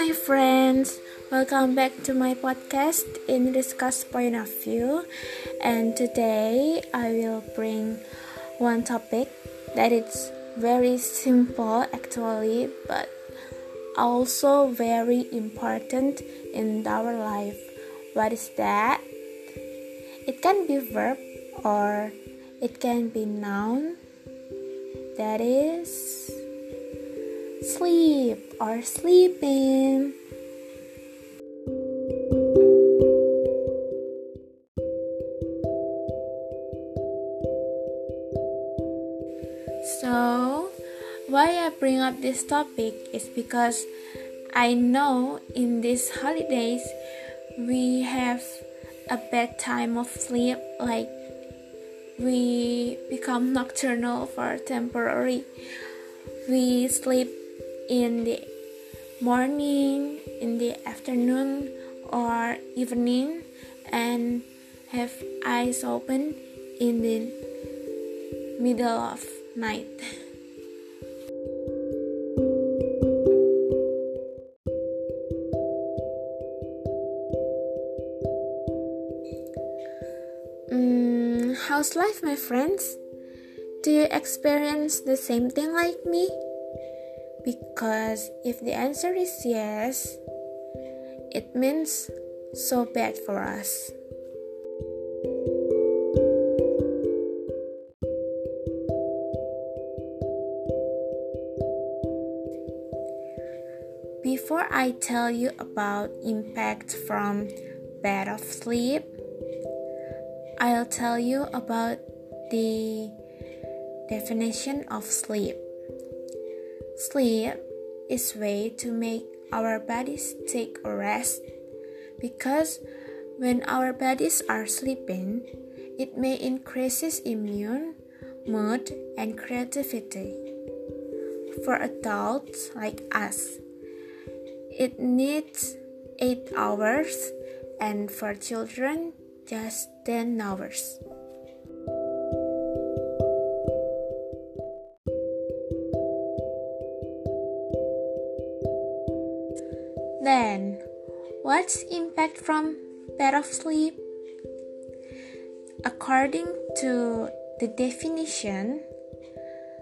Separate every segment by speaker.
Speaker 1: my friends. Welcome back to my podcast in Discuss Point of View. And today I will bring one topic that is very simple actually, but also very important in our life. What is that? It can be verb or it can be noun. That is sleep or sleeping. So, why I bring up this topic is because I know in these holidays we have a bad time of sleep like we become nocturnal for temporary we sleep in the morning, in the afternoon, or evening, and have eyes open in the middle of night. Mm, how's life, my friends? Do you experience the same thing like me? Because if the answer is yes, it means so bad for us. Before I tell you about impact from bad of sleep, I'll tell you about the definition of sleep. Sleep is way to make our bodies take a rest because when our bodies are sleeping, it may increases immune, mood, and creativity. For adults like us, it needs 8 hours and for children just 10 hours. What's impact from of sleep? According to the definition,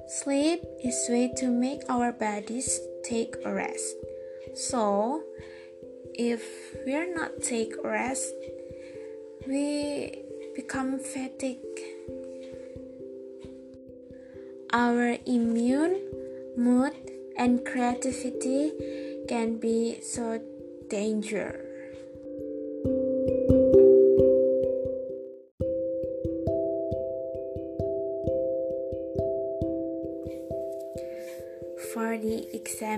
Speaker 1: sleep is way to make our bodies take a rest. So, if we are not take rest, we become fatigued. Our immune, mood, and creativity can be so dangerous.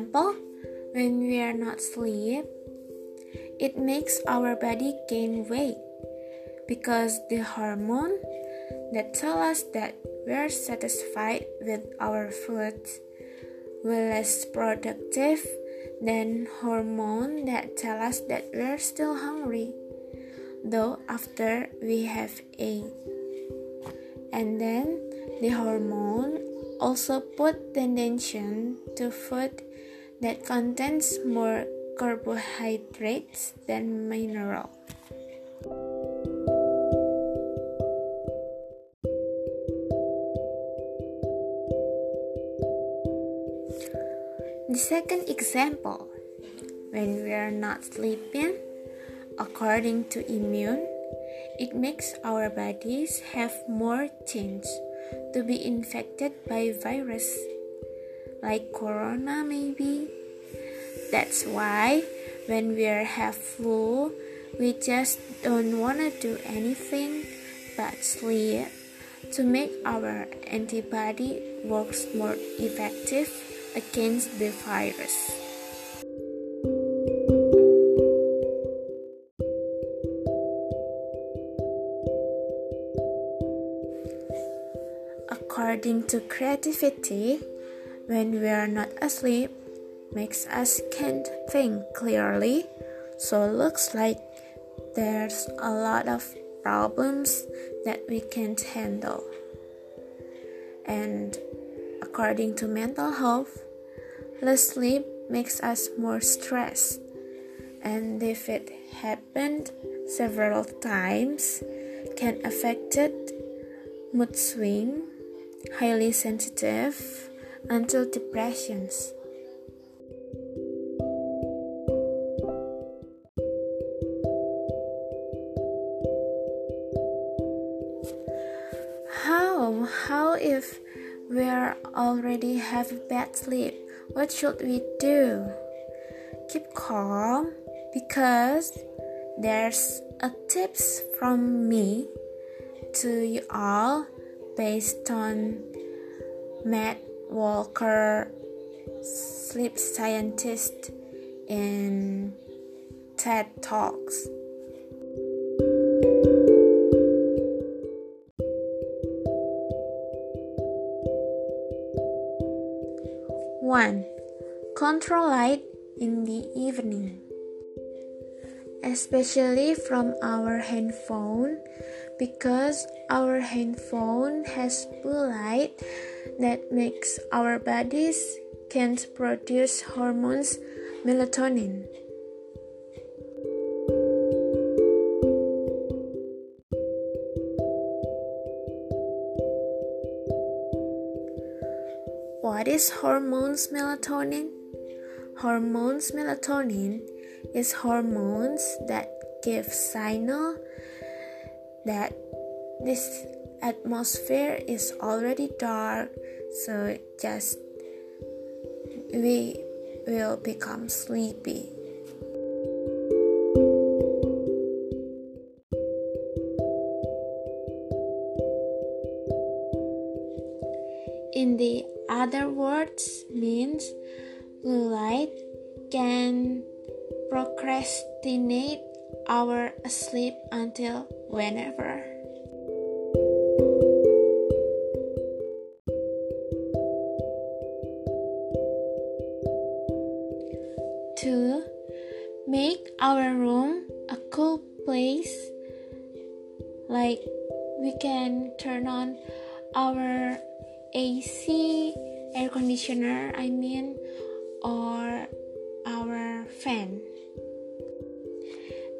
Speaker 1: Example, when we are not sleep, it makes our body gain weight because the hormone that tell us that we're satisfied with our food will less productive than hormone that tell us that we're still hungry though after we have ate. And then the hormone also put attention to food that contains more carbohydrates than mineral. The second example, when we are not sleeping, according to immune, it makes our bodies have more chance to be infected by virus like corona maybe. That's why when we have flu, we just don't want to do anything but sleep to make our antibody works more effective against the virus. According to creativity, when we are not asleep, makes us can't think clearly, so it looks like there's a lot of problems that we can't handle. And according to mental health, less sleep makes us more stressed. And if it happened several times can affect it. Mood swing highly sensitive until depressions. How? How if we already have bad sleep? What should we do? Keep calm because there's a tips from me to you all based on Matt Walker, sleep scientist in TED Talks. One, control light in the evening especially from our handphone because our handphone has blue light that makes our bodies can't produce hormones melatonin. What is hormones melatonin? Hormones melatonin is hormones that give signal that this atmosphere is already dark so just we will become sleepy in the other words means blue light can procrastinate our sleep until whenever. Place. Like we can turn on our AC, air conditioner, I mean, or our fan.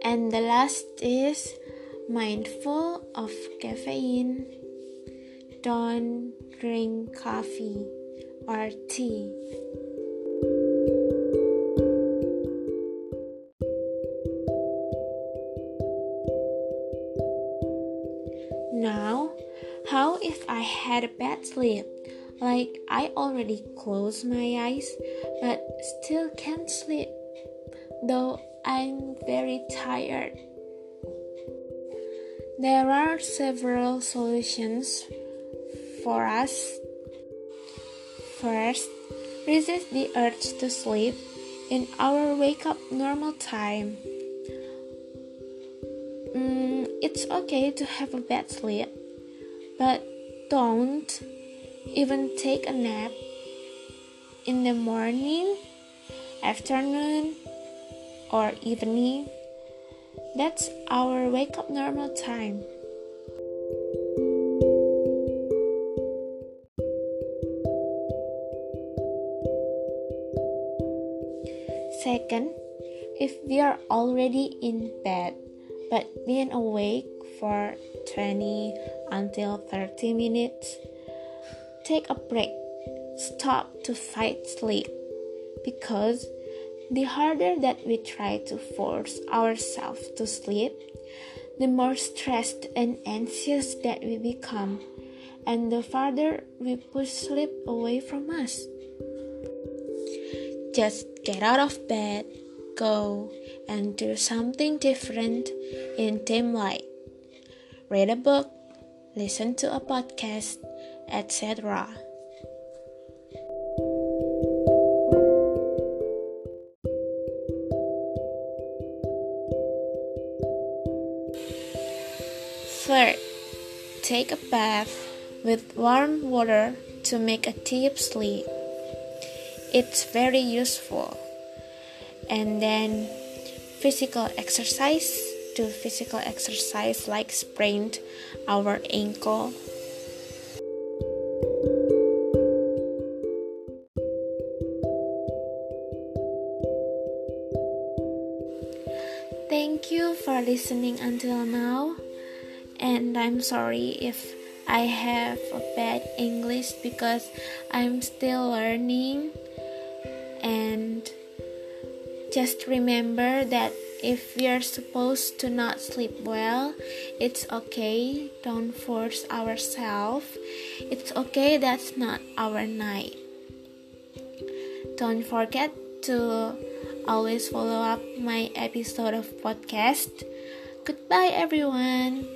Speaker 1: And the last is mindful of caffeine. Don't drink coffee or tea. Had a bad sleep? Like I already closed my eyes but still can't sleep, though I'm very tired. There are several solutions for us. First, resist the urge to sleep in our wake up normal time. Mm, it's okay to have a bad sleep, but don't even take a nap in the morning, afternoon, or evening. That's our wake up normal time. Second, if we are already in bed but been awake for 20 until 30 minutes, take a break. Stop to fight sleep because the harder that we try to force ourselves to sleep, the more stressed and anxious that we become, and the farther we push sleep away from us. Just get out of bed, go and do something different in dim light. Read a book, listen to a podcast, etc. Third, take a bath with warm water to make a deep sleep. It's very useful. And then physical exercise, do physical exercise like sprained our ankle. Thank you for listening until now. And I'm sorry if I have a bad English because I'm still learning. And just remember that if we are supposed to not sleep well, it's okay. Don't force ourselves. It's okay, that's not our night. Don't forget to always follow up my episode of podcast. Goodbye, everyone.